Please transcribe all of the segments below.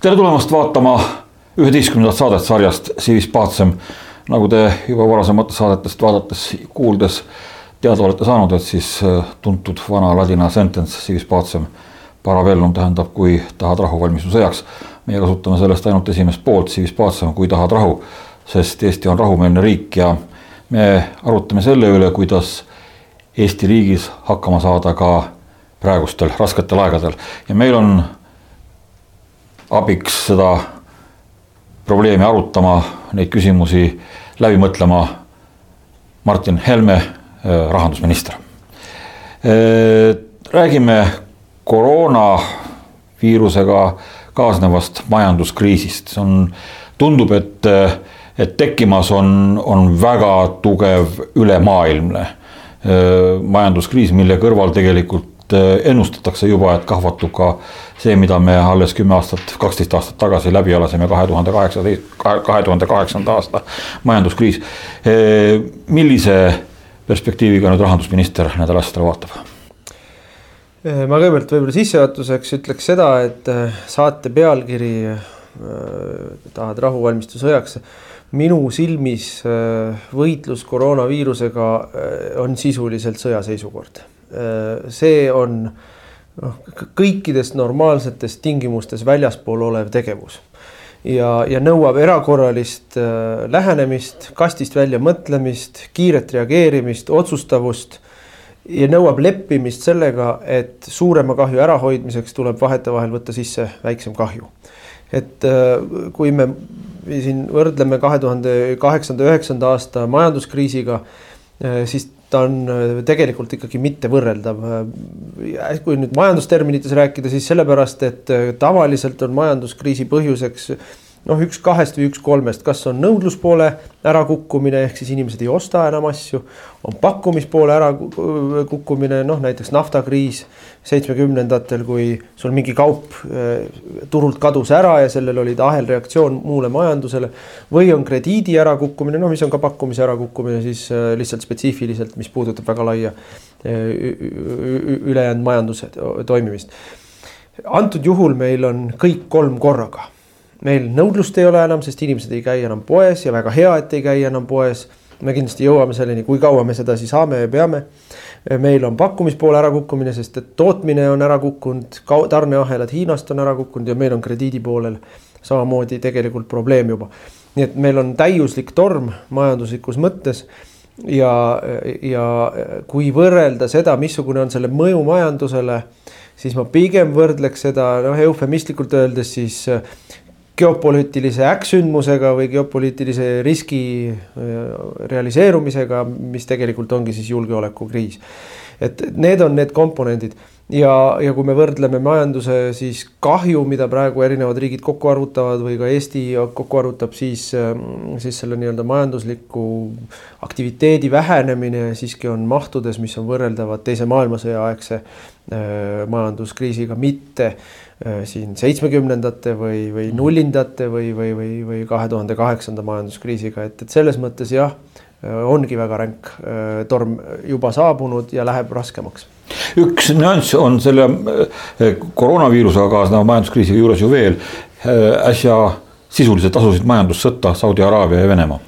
tere tulemast vaatama üheteistkümnendat saadet sarjast Civis Pacem. nagu te juba varasematest saadetest vaadates, kuuldes teada olete saanud, et siis äh, tuntud vana ladina sentence Civis Pacem parabellum tähendab, kui tahad rahu, valmistu sõjaks. meie kasutame sellest ainult esimest poolt, Civis Pacem, kui tahad rahu, sest Eesti on rahumeelne riik ja me arutame selle üle, kuidas Eesti riigis hakkama saada ka praegustel rasketel aegadel ja meil on abiks seda probleemi arutama, neid küsimusi läbi mõtlema Martin Helme, äh, rahandusminister. Äh, räägime koroonaviirusega kaasnevast majanduskriisist, see on, tundub, et, et tekkimas on, on väga tugev ülemaailmne äh, majanduskriis, mille kõrval tegelikult ennustatakse juba, et kahvatub ka see, mida me alles kümme aastat, kaksteist aastat tagasi läbi elasime, kahe tuhande kaheksateist, kahe tuhande kaheksanda aasta majanduskriis. millise perspektiiviga nüüd rahandusminister nendele asjadele vaatab? ma kõigepealt võib-olla sissejuhatuseks ütleks seda, et saate pealkiri tahad rahu, valmistu sõjaks. minu silmis võitlus koroonaviirusega on sisuliselt sõjaseisukord. See on noh, kõikidest normaalsetest tingimustest väljaspool olev tegevus ja, ja nõuab erakorralist äh, lähenemist, kastist välja mõtlemist, kiiret reageerimist, otsustavust ja nõuab leppimist sellega, et suurema kahju ärahoidmiseks tuleb vahetevahel võtta sisse väiksem kahju. et äh, kui me siin võrdleme kahe tuhande kaheksanda, üheksanda aasta majanduskriisiga, äh, siis ta on äh, tegelikult ikkagi mitte võrreldav. Äh, kui nüüd majandusterminites rääkida, siis sellepärast, et äh, tavaliselt on majanduskriisi põhjuseks noh, üks kahest või üks kolmest, kas on nõudluspoole ärakukkumine ehk siis inimesed ei osta enam asju, on pakkumispoole ärakukkumine, noh näiteks naftakriis seitsmekümnendatel, kui sul mingi kaup eh, turult kadus ära ja sellel oli ahelreaktsioon muule majandusele. või on krediidi ärakukkumine, noh, mis on ka pakkumise ärakukkumine siis eh, lihtsalt spetsiifiliselt, mis puudutab väga laia eh, ülejäänud majanduse toimimist. antud juhul meil on kõik kolm korraga meil nõudlust ei ole enam, sest inimesed ei käi enam poes ja väga hea, et ei käi enam poes. me kindlasti jõuame selleni, kui kaua me sedasi saame ja peame. meil on pakkumispoole ärakukkumine, sest et tootmine on ära kukkunud, tarneahelad Hiinast on ära kukkunud ja meil on krediidi poolel samamoodi tegelikult probleem juba. nii et meil on täiuslik torm majanduslikus mõttes ja, ja kui võrrelda seda, missugune on selle mõju majandusele, siis ma pigem võrdleks seda noh, eufemistlikult öeldes siis geopoliitilise äkksündmusega või geopoliitilise riski äh, realiseerumisega, mis tegelikult ongi siis julgeolekukriis. et need on need komponendid ja, ja kui me võrdleme majanduse siis kahju, mida praegu erinevad riigid kokku arvutavad või ka Eesti kokku arvutab, siis, ähm, siis selle nii-öelda majandusliku aktiviteedi vähenemine siiski on mahtudes, mis on võrreldavad teise maailmasõja aegse äh, majanduskriisiga, mitte äh, siin seitsmekümnendate või, või nullindate või, või, või, või kahe tuhande kaheksanda majanduskriisiga, et, et selles mõttes jah, äh, ongi väga ränk äh, torm juba saabunud ja läheb raskemaks. üks nüanss on selle koroonaviirusega kaasneva majanduskriisi juures ju veel äsja sisuliselt asusid majandussõtta Saudi Araabia ja Venemaa.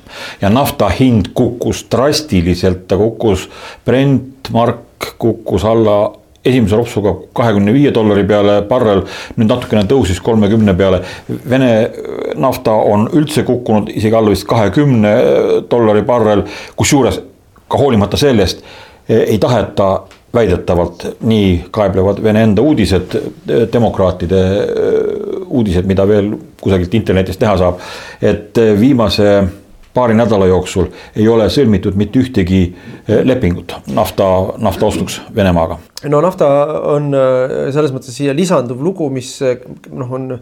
ja nafta hind kukkus drastiliselt, ta kukkus, Brent mark kukkus alla esimese ropsuga kahekümne viie dollari peale barrel, nüüd natukene tõusis kolmekümne peale. Vene nafta on üldse kukkunud isegi alla vist kahekümne dollari barrel, kusjuures ka hoolimata sellest eh, ei taheta väidetavalt, nii kaeblevad Vene enda uudised, demokraatide eh, uudised, mida veel kusagilt internetist näha saab, et viimase paari nädala jooksul ei ole sõlmitud mitte ühtegi eh, lepingut nafta, nafta ostuks Venemaaga. no nafta on eh, selles mõttes siia lisanduv lugu, mis eh, noh, on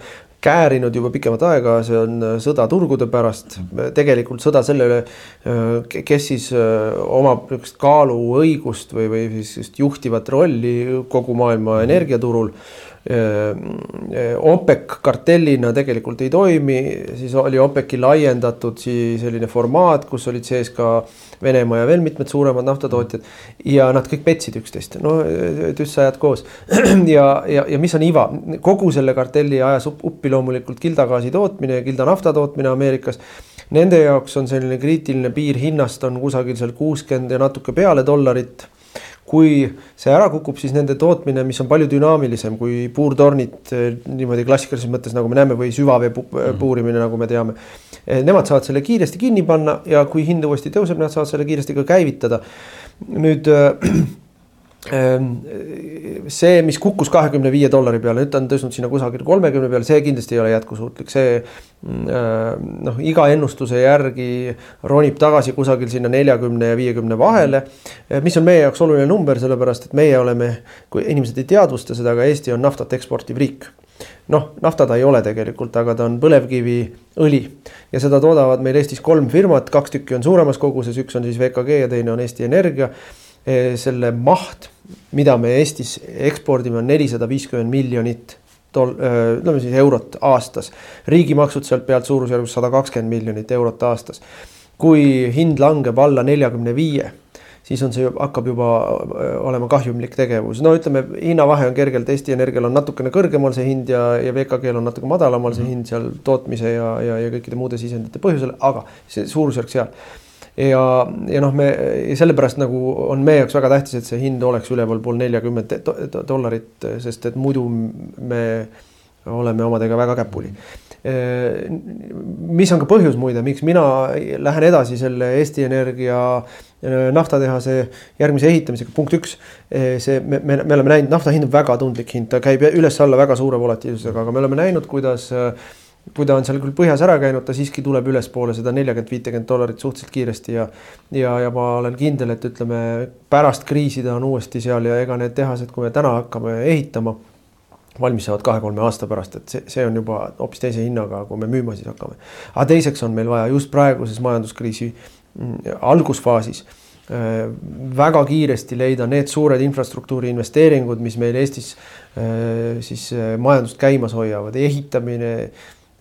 käärinud juba pikemat aega, see on sõda turgude pärast, tegelikult sõda selle üle, kes siis omab niisugust kaaluõigust või, või siis juhtivat rolli kogu maailma energiaturul OPEC kartellina tegelikult ei toimi, siis oli OPEC-i laiendatud siis selline formaat, kus olid sees ka Venemaa ja veel mitmed suuremad naftatootjad ja nad kõik petsid üksteist, no tüssajad koos. ja, ja, ja mis on iva, kogu selle kartelli ajas uppi loomulikult kildagaasi tootmine ja kilda nafta tootmine Ameerikas. Nende jaoks on selline kriitiline piir hinnast on kusagil seal kuuskümmend ja natuke peale dollarit kui see ära kukub, siis nende tootmine, mis on palju dünaamilisem kui puurtornid eh, niimoodi klassikalises mõttes, nagu me näeme, või süvavee mhm. puurimine, nagu me teame. Eh, nemad saavad selle kiiresti kinni panna ja kui hind uuesti tõuseb, nad saavad selle kiiresti ka käivitada. nüüd äh, see, mis kukkus kahekümne viie dollari peale, nüüd ta on tõusnud sinna kusagil kolmekümne peale, see kindlasti ei ole jätkusuutlik, see mm, äh, noh, iga ennustuse järgi ronib tagasi kusagil sinna neljakümne ja viiekümne vahele. Äh, mis on meie jaoks oluline number, sellepärast et meie oleme, kui inimesed ei teadvusta seda, aga Eesti on naftat eksportiv riik noh, nafta ta ei ole tegelikult, aga ta on põlevkiviõli ja seda toodavad meil Eestis kolm firmat, kaks tükki on suuremas koguses, üks on siis VKG ja teine on Eesti Energia Eh, selle maht, mida me Eestis ekspordime, on nelisada viiskümmend miljonit tol-, eh, ütleme siis eurot aastas. riigimaksud sealt pealt suurusjärgus sada kakskümmend miljonit eurot aastas. kui hind langeb alla neljakümne viie, siis on see, hakkab juba eh, olema kahjumlik tegevus, no ütleme, hinnavahe on kergelt, Eesti Energial on natukene kõrgemal see hind ja, ja VKG-l on natuke madalamal see mhm. hind seal tootmise ja, ja, ja kõikide muude sisendite põhjusel, aga see suurusjärk seal ja, ja noh, me sellepärast nagu on meie jaoks väga tähtis, et see hind oleks ülevalpool neljakümmet dollarit, sest et muidu me oleme omadega väga käpuli. mis on ka põhjus muide, miks mina lähen edasi selle Eesti Energia naftatehase järgmise ehitamisega, punkt üks. see, me, me, me oleme näinud, nafta hind on väga tundlik hind, ta käib üles-alla väga suure volatiilsusega, aga me oleme näinud, kuidas äh, kui ta on seal küll põhjas ära käinud, ta siiski tuleb ülespoole seda neljakümmet, viitekümmet dollarit suhteliselt kiiresti ja. ja, ja ma olen kindel, et ütleme pärast kriisi ta on uuesti seal ja ega need tehased, kui me täna hakkame ehitama. valmis saavad kahe-kolme aasta pärast, et see, see on juba hoopis teise hinnaga, kui me müüma siis hakkame. aga teiseks on meil vaja just praeguses majanduskriisi mm, algusfaasis äh, väga kiiresti leida need suured infrastruktuuri investeeringud, mis meil Eestis äh, siis äh, majandust käimas hoiavad, ehitamine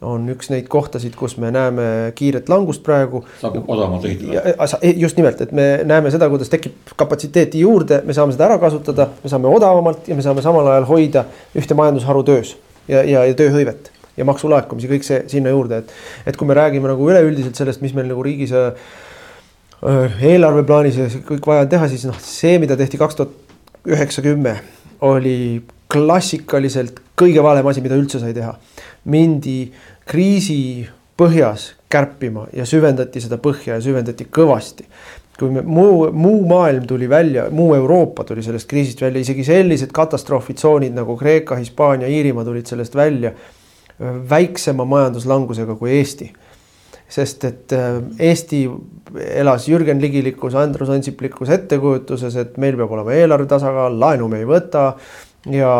on üks neid kohtasid, kus me näeme kiiret langust praegu. saab odavamalt ehitada. Just nimelt, et me näeme seda, kuidas tekib kapatsiteeti juurde, me saame seda ära kasutada, me saame odavamalt ja me saame samal ajal hoida ühte majandusharu töös ja, ja, ja tööhõivet ja maksulaekumisi, kõik see sinna juurde, et. et kui me räägime nagu üleüldiselt sellest, mis meil nagu riigis äh, äh eelarveplaanis ja kõik vaja on teha, siis noh, see, mida tehti kaks tuhat üheksa, kümme oli klassikaliselt kõige valem asi, mida üldse sai teha. Mindi kriisi põhjas kärpima ja süvendati seda põhja ja süvendati kõvasti. kui me muu, muu maailm tuli välja, muu Euroopa tuli sellest kriisist välja, isegi sellised katastroofitsoonid nagu Kreeka, Hispaania, Iirimaa tulid sellest välja väiksema majanduslangusega kui Eesti sest et Eesti elas Jürgen Ligilikus, Andrus Ansiplikus ettekujutuses, et meil peab olema eelarve tasakaal, laenu me ei võta ja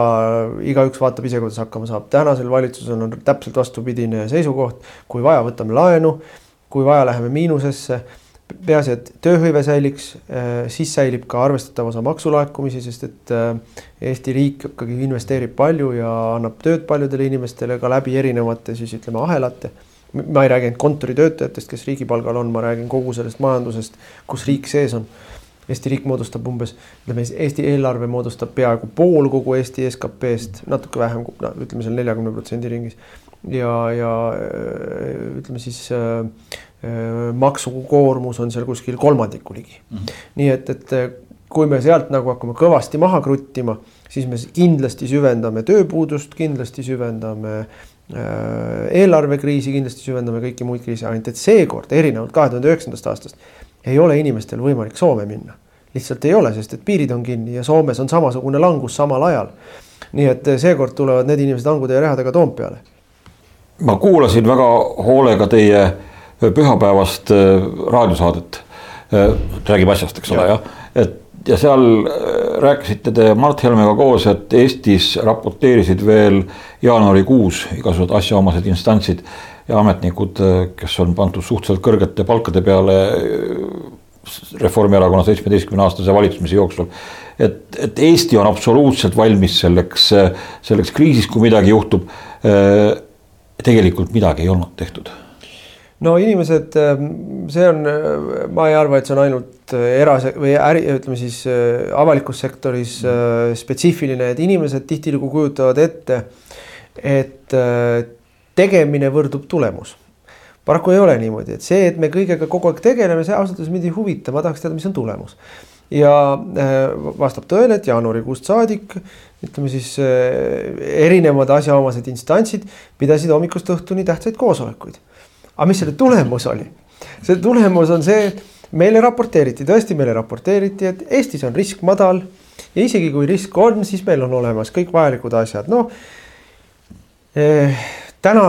igaüks vaatab ise, kuidas hakkama saab. tänasel valitsusel on täpselt vastupidine seisukoht, kui vaja, võtame laenu, kui vaja, läheme miinusesse. peaasi, et tööhõive säiliks, eh, siis säilib ka arvestatav osa maksulaekumisi, sest et eh, Eesti riik ikkagi investeerib palju ja annab tööd paljudele inimestele ka läbi erinevate siis ütleme ahelate ma ei räägi ainult kontoritöötajatest, kes riigipalgal on, ma räägin kogu sellest majandusest, kus riik sees on Eesti riik moodustab umbes, ütleme Eesti eelarve moodustab peaaegu pool kogu Eesti SKP-st, natuke vähem, no ütleme seal neljakümne protsendi ringis. ja, ja äh, ütleme siis äh, äh, maksukoormus on seal kuskil kolmandiku ligi mm. -hmm. nii et, et äh, kui me sealt nagu hakkame kõvasti maha kruttima, siis me kindlasti süvendame tööpuudust, kindlasti süvendame eelarvekriisi, kindlasti süvendame kõiki muid kriise, ainult et seekord erinevalt kahe tuhande üheksandast aastast ei ole inimestel võimalik Soome minna. lihtsalt ei ole, sest et piirid on kinni ja Soomes on samasugune langus samal ajal. nii et eh, seekord tulevad need inimesed hangude ja rehadega Toompeale. ma kuulasin väga hoolega teie eh, pühapäevast eh, raadiosaadet. räägib asjast, eks ole, jah, et ja seal rääkisite te Mart Helmega koos, et Eestis raporteerisid veel jaanuarikuus igasugused asjaomased instantsid ja ametnikud, kes on pandud suhteliselt kõrgete palkade peale Reformierakonna seitsmeteistkümne aastase valitsemise jooksul. et, et Eesti on absoluutselt valmis selleks, selleks kriisiks, kui midagi juhtub. tegelikult midagi ei olnud tehtud no inimesed, see on, ma ei arva, et see on ainult eras- või äri, ütleme siis avalikus sektoris spetsiifiline, et inimesed tihtilugu kujutavad ette, et tegemine võrdub tulemus paraku ei ole niimoodi, et see, et me kõigega kogu aeg tegeleme, see ausalt öeldes mind ei huvita, ma tahaks teada, mis on tulemus. ja äh, vastab tõele, et jaanuarikuust saadik ütleme siis äh, erinevad asjaomased instantsid pidasid hommikust õhtuni tähtsaid koosolekuid. aga mis selle tulemus oli? see tulemus on see, meile raporteeriti, tõesti meile raporteeriti, et Eestis on risk madal ja isegi kui risk on, siis meil on olemas kõik vajalikud asjad, noh eh,. Täna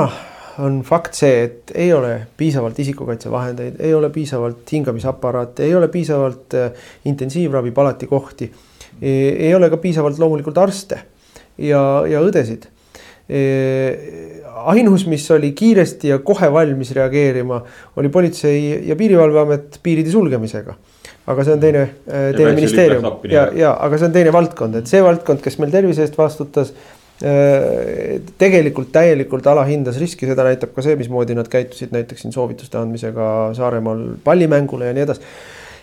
on fakt see, et ei ole piisavalt isikukaitsevahendeid, ei ole piisavalt hingamisaparaate, ei ole piisavalt äh, intensiivravi palatikohti. ei ole ka piisavalt loomulikult arste ja, ja õdesid. ainus, mis oli kiiresti ja kohe valmis reageerima, oli Politsei- ja Piirivalveamet piiride sulgemisega aga see on teine, äh, teine ministeerium ja, ja aga see on teine valdkond, et see valdkond, kes meil tervise eest vastutas tegelikult täielikult alahindas riski, seda näitab ka see, mismoodi nad käitusid näiteks siin soovituste andmisega Saaremaal pallimängule ja nii edasi.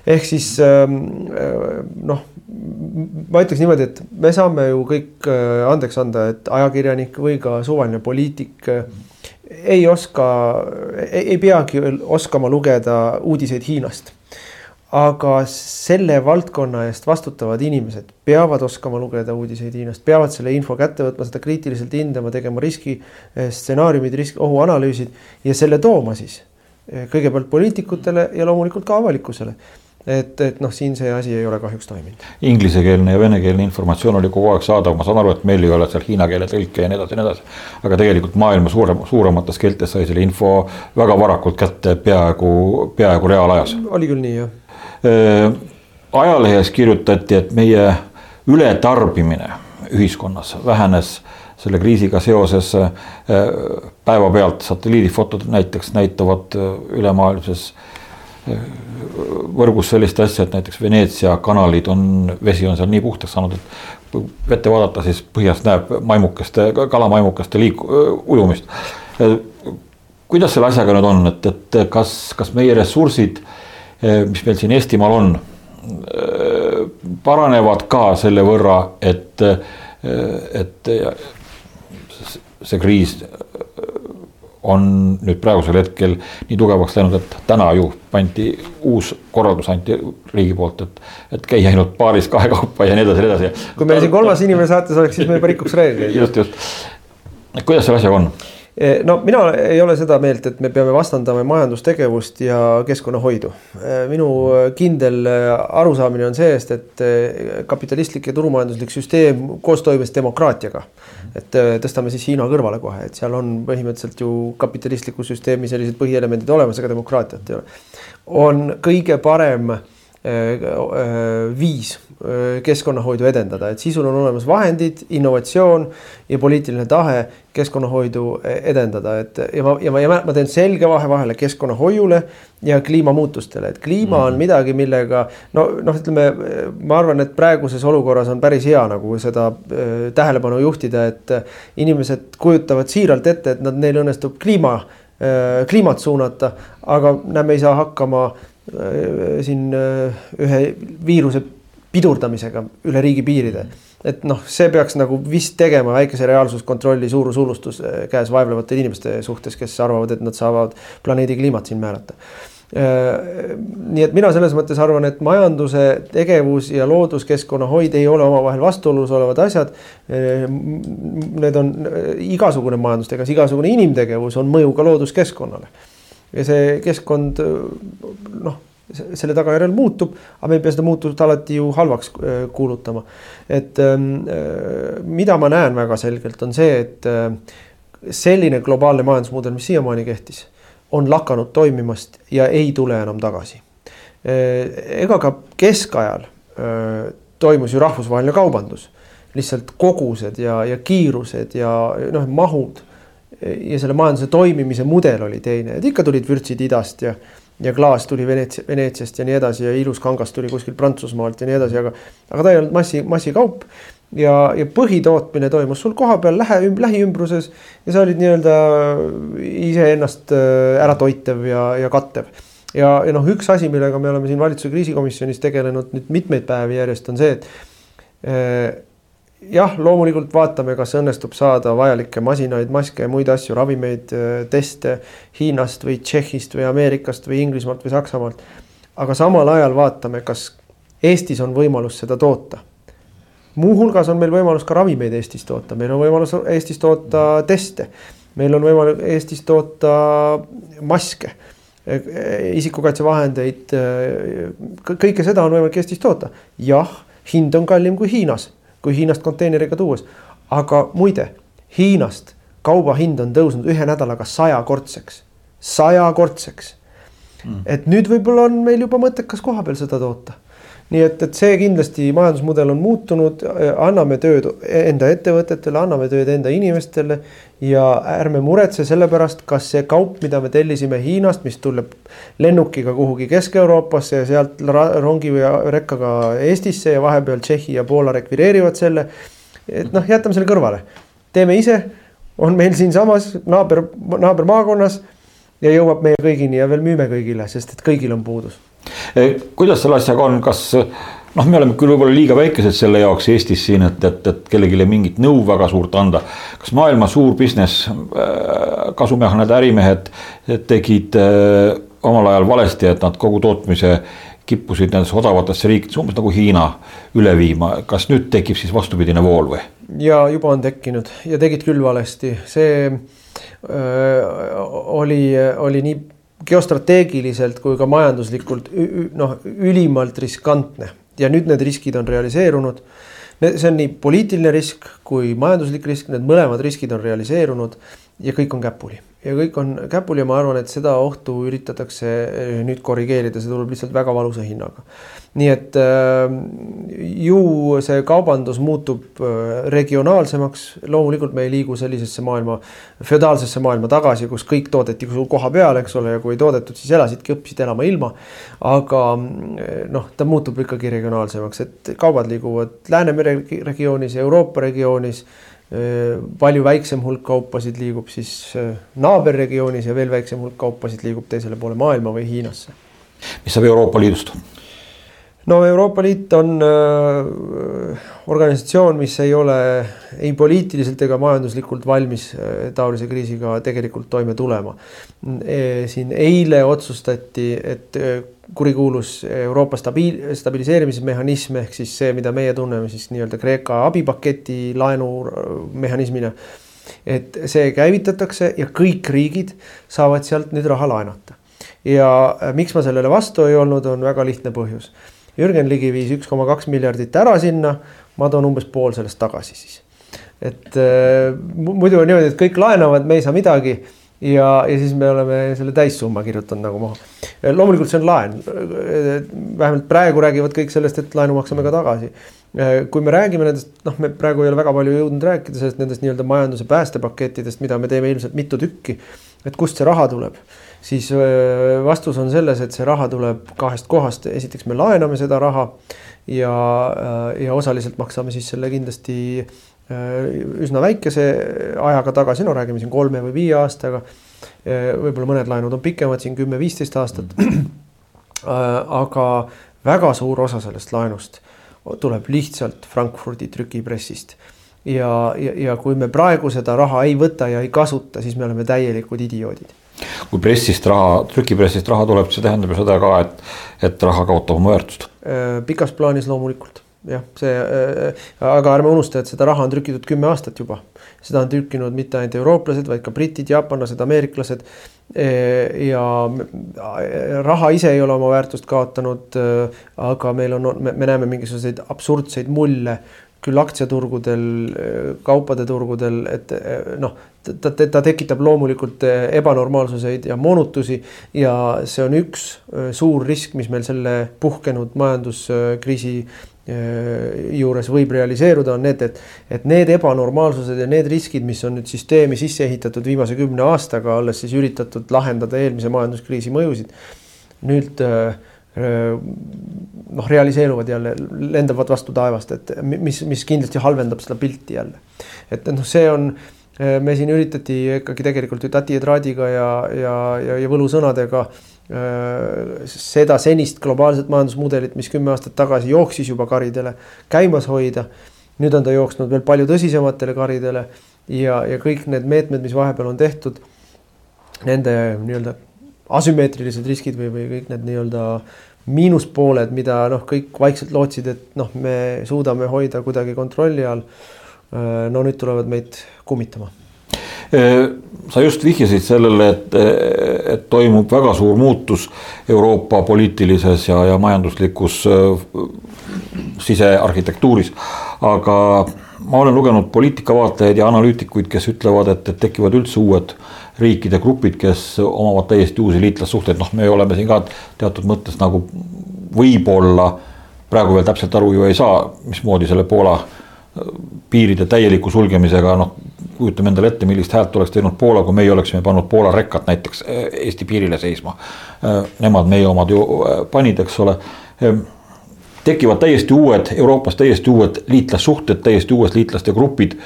ehk siis ähm, äh, noh, ma ütleks niimoodi, et me saame ju kõik äh, andeks anda, et ajakirjanik või ka suvaline poliitik ei oska, ei peagi oskama lugeda uudiseid Hiinast aga selle valdkonna eest vastutavad inimesed peavad oskama lugeda uudiseid Hiinast, peavad selle info kätte võtma, seda kriitiliselt hindama, tegema riski eh, risk, ohuanalüüsid ja selle tooma siis eh, kõigepealt poliitikutele ja loomulikult ka avalikkusele et, et noh, siin see asi ei ole kahjuks toiminud. Inglisekeelne ja venekeelne informatsioon oli kogu aeg saadav, ma saan aru, et meil ei ole seal hiina keele tõlke ja nii edasi ja nii edasi. aga tegelikult maailma suurem, suuremates keeltes sai selle info väga varakult kätte peaaegu, peaaegu reaalajas. oli küll nii, jah ajalehes kirjutati, et meie ületarbimine ühiskonnas vähenes selle kriisiga seoses äh, päevapealt satelliidifotod näiteks näitavad äh, ülemaailmses võrgus sellist asja, et näiteks Veneetsia kanalid on, vesi on seal nii puhtaks saanud, et vette vaadata, siis põhjast näeb maimukeste, kalamaimukeste liik-, ujumist. kuidas selle asjaga nüüd on, et, et kas, kas meie ressursid äh, mis meil siin Eestimaal on, eh, paranevad ka selle võrra, et, eh, et see kriis on nüüd praegusel hetkel nii tugevaks läinud, et täna ju pandi uus korraldus anti riigi poolt, et, et käi ainult paaris kahekaupa ja nii edasi ja nii edasi. kui meil siin kolmas inimene saates oleks, siis me juba rikuks reegleid. just, just. kuidas selle asjaga on? Eh, no mina ei ole seda meelt, et me peame vastandama majandustegevust ja keskkonnahoidu. Eh, minu kindel eh, arusaamine on see-eest, et kapitalistlik ja turumajanduslik süsteem koostoimes demokraatiaga. et tõstame siis Hiina kõrvale kohe, et seal on põhimõtteliselt ju kapitalistliku süsteemi sellised põhielemendid olemas, aga demokraatiat ei ole. on kõige parem viis keskkonnahoidu edendada, et sisul on olemas vahendid, innovatsioon ja poliitiline tahe keskkonnahoidu edendada, et ja ma, ja ma, ja ma teen selge vahe vahele keskkonnahoiule ja kliimamuutustele, et kliima on mhm. midagi, millega no noh, ütleme, ma arvan, et praeguses olukorras on päris hea nagu seda äh, tähelepanu juhtida, et inimesed kujutavad siiralt ette, et nad, neil õnnestub kliima äh,, kliimat suunata, aga näe, me ei saa hakkama äh, siin äh, ühe viiruse pidurdamisega üle riigipiiride. Et noh, see peaks nagu vist tegema väikese reaalsuskontrolli suurushullustus eh, käes vaevlevate inimeste suhtes, kes arvavad, et nad saavad planeedi kliimat siin määrata eh, nii et mina selles mõttes arvan, et majanduse tegevus ja looduskeskkonna hoid ei ole omavahel vastuolus olevad asjad. Eh, need on igasugune majandustegevus, igasugune inimtegevus on mõju ka looduskeskkonnale. ja see keskkond noh selle tagajärjel muutub, aga me ei pea seda muutust alati ju halvaks äh, kuulutama. et ähm, äh, mida ma näen väga selgelt, on see, et äh, selline globaalne majandusmudel, mis siiamaani kehtis, on lakanud toimimast ja ei tule enam tagasi. ega ka keskajal toimus ju rahvusvaheline kaubandus, lihtsalt kogused ja, ja kiirused ja noh, mahud ja selle majanduse toimimise mudel oli teine, et ikka tulid vürtsid idast ja ja klaas tuli Veneetsia, Veneetsiast ja nii edasi ja ilus kangas tuli kuskilt Prantsusmaalt ja nii edasi, aga, aga ta ei olnud massi, massikaup ja, ja põhitootmine toimus sul kohapeal lähe, lähiümbruses ja sa olid nii-öelda iseennast äh, ära toitev ja, ja kattev. ja, ja noh, üks asi, millega me oleme siin valitsuse kriisikomisjonis tegelenud nüüd mitmeid päevi järjest, on see, et äh, jah, loomulikult vaatame, kas õnnestub saada vajalikke masinaid, maske ja muid asju, ravimeid, teste Hiinast või Tšehhist või Ameerikast või Inglismaalt või Saksamaalt. aga samal ajal vaatame, kas Eestis on võimalus seda toota. muuhulgas on meil võimalus ka ravimeid Eestis toota, meil on võimalus Eestis toota teste, meil on võimalik Eestis toota maske isikukaitsevahendeid, kõike seda on võimalik Eestis toota. jah, hind on kallim kui Hiinas kui Hiinast konteineriga tuues. aga muide, Hiinast kauba hind on tõusnud ühe nädalaga sajakordseks, sajakordseks. Mm.. et nüüd võib-olla on meil juba mõttekas koha peal seda toota nii et, et see kindlasti majandusmudel on muutunud, anname tööd enda ettevõtetele, anname tööd enda inimestele. ja ärme muretse selle pärast, kas see kaup, mida me tellisime Hiinast, mis tuleb lennukiga kuhugi Kesk-Euroopasse ja sealt rongi või rekkaga Eestisse ja vahepeal Tšehhi ja Poola rekvireerivad selle. et noh, jätame selle kõrvale, teeme ise, on meil siinsamas naaber, naabermaakonnas ja jõuab meie kõigini ja veel müüme kõigile, sest et kõigil on puudus kuidas selle asjaga on, kas noh, me oleme küll võib-olla liiga väikesed selle jaoks Eestis siin, et, et, et kellelegi mingit nõu väga suurt anda. kas maailma suur business, äh, kasumiahned ärimehed tegid äh, omal ajal valesti, et nad kogu tootmise kippusid nendesse odavatesse riikidesse, umbes nagu Hiina üle viima, kas nüüd tekib siis vastupidine vool või? ja juba on tekkinud ja tegid küll valesti, see öö, oli, oli nii geostrateegiliselt kui ka majanduslikult noh, ülimalt riskantne ja nüüd need riskid on realiseerunud. see on nii poliitiline risk kui majanduslik risk, need mõlemad riskid on realiseerunud ja kõik on käpuli ja kõik on käpuli ja ma arvan, et seda ohtu üritatakse eh, nüüd korrigeerida, see tuleb lihtsalt väga valusa hinnaga. nii et äh, ju see kaubandus muutub äh, regionaalsemaks, loomulikult me ei liigu sellisesse maailma, feodaalsesse maailma tagasi, kus kõik toodeti koha peal, eks ole, ja kui ei toodetud, siis elasidki, õppisid elama ilma. aga noh, ta muutub ikkagi regionaalsemaks, et kaubad liiguvad Läänemere regioonis, Euroopa regioonis palju väiksem hulk kaupasid liigub siis äh, naaberregioonis ja veel väiksem hulk kaupasid liigub teisele poole maailma või Hiinasse. mis saab Euroopa Liidust? no Euroopa Liit on äh, organisatsioon, mis ei ole ei poliitiliselt ega majanduslikult valmis äh, taolise kriisiga tegelikult toime tulema e,. siin eile otsustati, et äh, kurikuulus Euroopa stabiil-, stabiliseerimismehhanism ehk siis see, mida meie tunneme siis nii-öelda Kreeka abipaketi laenumehhanismina. et see käivitatakse ja kõik riigid saavad sealt nüüd raha laenata. ja äh, miks ma sellele vastu ei olnud, on väga lihtne põhjus Jürgen Ligi viis üks koma kaks miljardit ära sinna, ma toon umbes pool sellest tagasi siis. et äh, muidu on niimoodi, et kõik laenavad, me ei saa midagi ja, ja siis me oleme selle täissumma kirjutanud nagu maha. loomulikult see on laen, vähemalt praegu räägivad kõik sellest, et laenu maksame ka tagasi. kui me räägime nendest, noh, me praegu ei ole väga palju jõudnud rääkida sellest nendest nii-öelda majanduse päästepakettidest, mida me teeme ilmselt mitu tükki. et kust see raha tuleb siis vastus on selles, et see raha tuleb kahest kohast, esiteks me laename seda raha ja, ja osaliselt maksame siis selle kindlasti üsna väikese ajaga tagasi, no räägime siin kolme või viie aastaga. võib-olla mõned laenud on pikemad, siin kümme-viisteist aastat. aga väga suur osa sellest laenust tuleb lihtsalt Frankfurdi trükipressist ja, ja, ja kui me praegu seda raha ei võta ja ei kasuta, siis me oleme täielikud idioodid kui pressist raha, trükipressist raha tuleb, see tähendab ju seda ka, et, et raha kaotab oma väärtust. Äh, pikas plaanis loomulikult jah, see äh,, aga ärme unusta, et seda raha on trükitud kümme aastat juba. seda on trükkinud mitte ainult eurooplased, vaid ka britid, jaapanlased, ameeriklased e,. ja raha ise ei ole oma väärtust kaotanud äh,, aga meil on, me, me näeme mingisuguseid absurdseid mulle küll aktsiaturgudel, kaupade turgudel, et noh, ta, ta, ta tekitab loomulikult ebanormaalsuseid ja moonutusi ja see on üks suur risk, mis meil selle puhkenud majanduskriisi juures võib realiseeruda, on need, et, et need ebanormaalsused ja need riskid, mis on nüüd süsteemi sisse ehitatud viimase kümne aastaga, olles siis üritatud lahendada eelmise majanduskriisi mõjusid. nüüd noh, realiseeruvad jälle, lendavad vastu taevast, et mis, mis kindlasti halvendab seda pilti jälle. et noh, see on, me siin üritati ikkagi tegelikult ju tati ja traadiga ja, ja, ja, ja võlusõnadega seda senist globaalset majandusmudelit, mis kümme aastat tagasi jooksis juba karidele, käimas hoida. nüüd on ta jooksnud veel palju tõsisematele karidele ja, ja kõik need meetmed, mis vahepeal on tehtud, nende nii-öelda asümmeetrilised riskid või, või kõik need nii-öelda miinuspooled, mida noh, kõik vaikselt lootsid, et noh, me suudame hoida kuidagi kontrolli all. no nüüd tulevad meid kummitama. sa just vihjasid sellele, et, et toimub väga suur muutus Euroopa poliitilises ja, ja majanduslikus sisearhitektuuris, aga ma olen lugenud poliitikavaatlejaid ja analüütikuid, kes ütlevad, et, et tekivad üldse uued riikide grupid, kes omavad täiesti uusi liitlassuhteid, noh, me oleme siin ka teatud mõttes nagu võib-olla praegu veel täpselt aru ju ei saa, mismoodi selle Poola äh, piiride täieliku sulgemisega, noh, kujutame endale ette, millist häält oleks teinud Poola, kui meie oleksime pannud Poola rekad näiteks äh, Eesti piirile seisma. Äh, nemad meie omad ju panid, eks ole tekivad täiesti uued, Euroopas täiesti uued liitlassuhted, täiesti uued liitlaste grupid.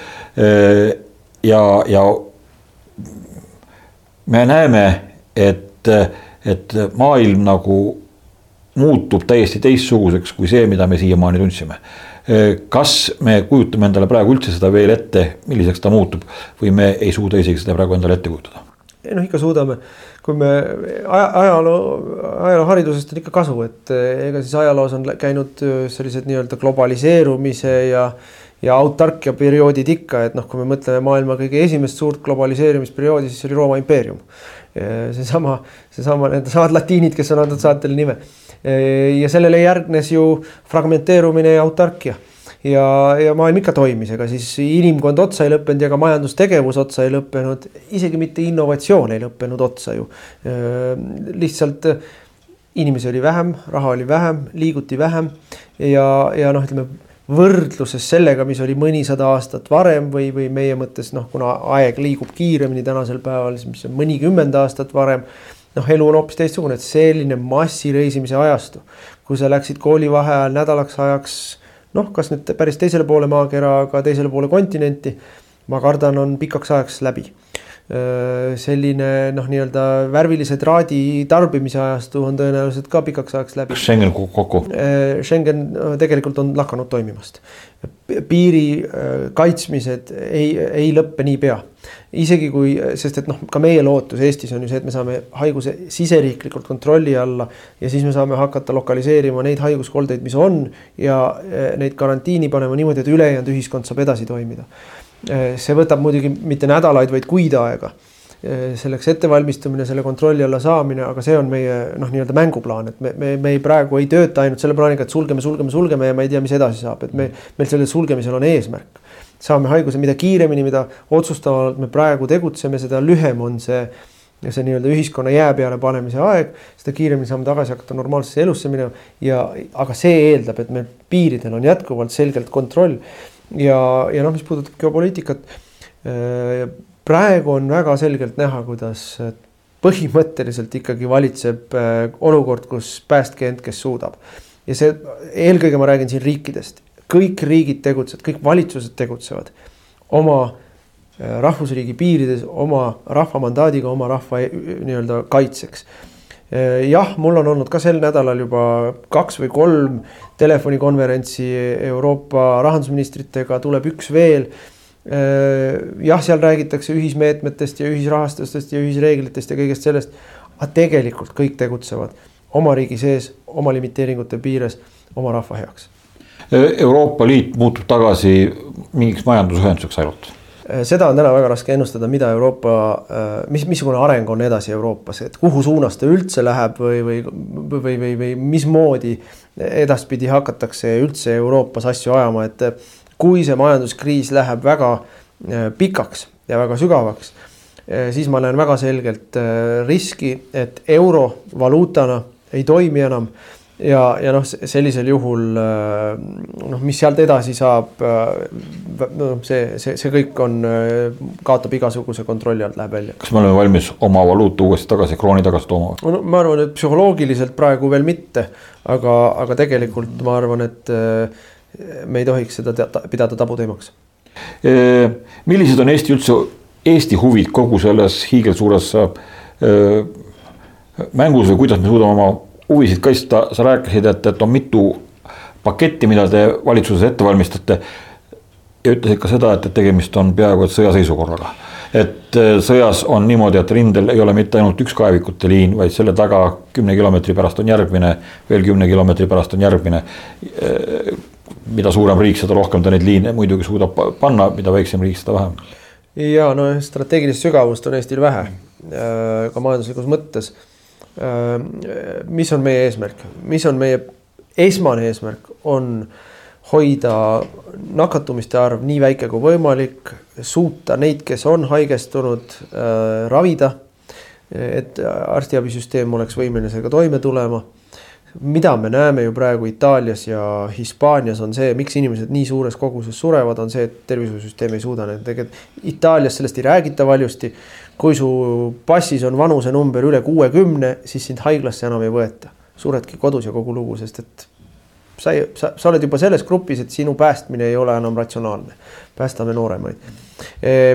ja, ja me näeme, et, et maailm nagu muutub täiesti teistsuguseks kui see, mida me siiamaani tundsime. kas me kujutame endale praegu üldse seda veel ette, milliseks ta muutub või me ei suuda isegi seda praegu endale ette kujutada? noh, ikka suudame kui me aja, ajaloo, ajalooharidusest on ikka kasu, et ega siis ajaloos on käinud eh, sellised nii-öelda globaliseerumise ja ja autarkia perioodid ikka, et noh, kui me mõtleme maailma kõige esimest suurt globaliseerimisperioodi, siis oli Rooma impeerium. Seesama, seesama needsamad latiinid, kes on andnud saatele nime. ja sellele järgnes ju fragmenteerumine ja autarkia ja, ja maailm ikka toimis, ega siis inimkond otsa ei lõppenud ja ka majandustegevus otsa ei lõppenud, isegi mitte innovatsioon ei lõppenud otsa ju. lihtsalt inimesi oli vähem, raha oli vähem, liiguti vähem ja, ja noh, ütleme võrdluses sellega, mis oli mõnisada aastat varem või, või meie mõttes noh, kuna aeg liigub kiiremini tänasel päeval, siis mis on mõnikümmend aastat varem. noh, elu on hoopis teistsugune, et selline massireisimise ajastu, kui sa läksid koolivaheajal nädalaks ajaks noh, kas nüüd päris teisele poole maakera, aga teisele poole kontinenti. ma kardan, on pikaks ajaks läbi. Selline noh, nii-öelda värvilise traadi tarbimise ajastu on tõenäoliselt ka pikaks ajaks läbi. kas Schengen kukub kokku? Schengen tegelikult on lakanud toimimast. piiri kaitsmised ei, ei lõppe niipea isegi kui, sest et noh, ka meie lootus Eestis on ju see, et me saame haiguse siseriiklikult kontrolli alla ja siis me saame hakata lokaliseerima neid haiguskoldeid, mis on ja neid karantiini panema niimoodi, et ülejäänud ühiskond saab edasi toimida. Eh, see võtab muidugi mitte nädalaid, vaid kuid aega eh, selleks ettevalmistumine, selle kontrolli alla saamine, aga see on meie noh, nii-öelda mänguplaan, et me, me, me ei praegu ei tööta ainult selle plaaniga, et sulgeme, sulgeme, sulgeme ja ma ei tea, mis edasi saab, et me, meil sellel sulgemisel on eesmärk saame haiguse, mida kiiremini, mida otsustavamalt me praegu tegutseme, seda lühem on see ja see nii-öelda ühiskonna jää peale panemise aeg, seda kiiremini saame tagasi hakata normaalsesse elusse minema ja, aga see eeldab, et meil piiridel on jätkuvalt selgelt kontroll. Ja, ja noh, mis puudutab geopoliitikat. Äh, praegu on väga selgelt näha, kuidas põhimõtteliselt ikkagi valitseb äh, olukord, kus päästke end, kes suudab. ja see eelkõige ma räägin siin riikidest kõik riigid tegutsevad, kõik valitsused tegutsevad oma äh, rahvusriigi piirides, oma rahva mandaadiga, oma rahva äh, nii-öelda kaitseks. Äh, jah, mul on olnud ka sel nädalal juba kaks või kolm telefonikonverentsi Euroopa rahandusministritega, tuleb üks veel. jah, seal räägitakse ühismeetmetest ja ühisrahastustest ja ühisreeglitest ja kõigest sellest. aga tegelikult kõik tegutsevad oma riigi sees, oma limiteeringute piires, oma rahva heaks Euroopa Liit muutub tagasi mingiks majandusühenduseks ainult? Seda on täna väga raske ennustada, mida Euroopa, mis, missugune areng on edasi Euroopas, et kuhu suunas ta üldse läheb või, või, või, või, või mismoodi edaspidi hakatakse üldse Euroopas asju ajama, et kui see majanduskriis läheb väga pikaks ja väga sügavaks, siis ma näen väga selgelt riski, et euro valuutana ei toimi enam ja, ja noh, sellisel juhul noh, mis sealt edasi saab. noh, see, see, see kõik on, kaotab igasuguse kontrolli alt, läheb välja. kas me oleme valmis oma valuuta uuesti tagasi, krooni tagasi tooma? no ma arvan, et psühholoogiliselt praegu veel mitte, aga, aga tegelikult ma arvan, et me ei tohiks seda pidada tabuteemaks. millised on Eesti üldse, Eesti huvid kogu selles hiigelsuures mängus või kuidas me suudame oma huvisid kaitsta, sa rääkisid, et, et on mitu paketti, mida te valitsuses ette valmistate. ja ütlesid ka seda, et, et tegemist on peaaegu et sõjaseisukorraga. et äh, sõjas on niimoodi, et rindel ei ole mitte ainult üks kaevikute liin, vaid selle taga kümne kilomeetri pärast on järgmine, veel kümne kilomeetri pärast on järgmine. Äh, mida suurem riik, seda rohkem ta neid liine muidugi suudab panna, mida väiksem riik, seda vähem. ja no strateegilist sügavust on Eestil vähe, äh, ka majanduslikus mõttes mis on meie eesmärk, mis on meie esmane eesmärk, on hoida nakatumiste arv nii väike kui võimalik, suuta neid, kes on haigestunud äh,, ravida. et arstiabisüsteem oleks võimeline sellega toime tulema. Mida me näeme ju praegu Itaalias ja Hispaanias on see, miks inimesed nii suures koguses surevad, on see, et tervishoiusüsteem ei suuda neid tegelikult Itaalias sellest ei räägita valjusti kui su passis on vanusenumber üle kuuekümne, siis sind haiglasse enam ei võeta. suredki kodus ja kogu lugu, sest et sa, sa, sa oled juba selles grupis, et sinu päästmine ei ole enam ratsionaalne. päästame nooremaid.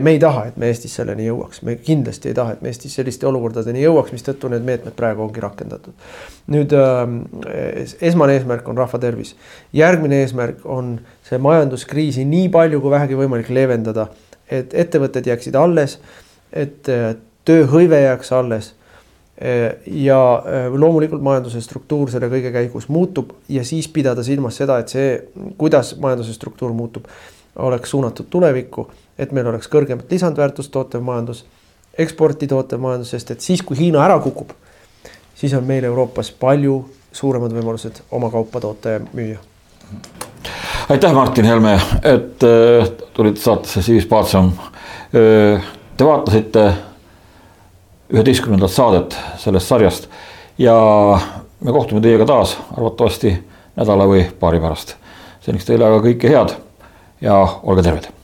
me ei taha, et me Eestis selleni jõuaks, me kindlasti ei taha, et me Eestis selliste olukordadeni jõuaks, mistõttu need meetmed praegu ongi rakendatud. nüüd äh, esmane eesmärk on rahva tervis, järgmine eesmärk on see majanduskriisi nii palju kui vähegi võimalik leevendada, et ettevõtted jääksid alles et äh, tööhõive jääks alles. Äh, ja äh, loomulikult majanduse struktuur selle kõige käigus muutub ja siis pidada silmas seda, et see, kuidas majanduse struktuur muutub, oleks suunatud tulevikku, et meil oleks kõrgemat lisandväärtust tootev majandus, eksporti tootev majandus, sest et siis, kui Hiina ära kukub, siis on meil Euroopas palju suuremad võimalused oma kaupa toota ja müüa. Aitäh, Martin Helme, et äh, tulid saatesse Sivis Paatsam. Te vaatasite üheteistkümnendat saadet sellest sarjast ja me kohtume teiega taas arvatavasti nädala või paari pärast. seniks teile aga kõike head ja olge terved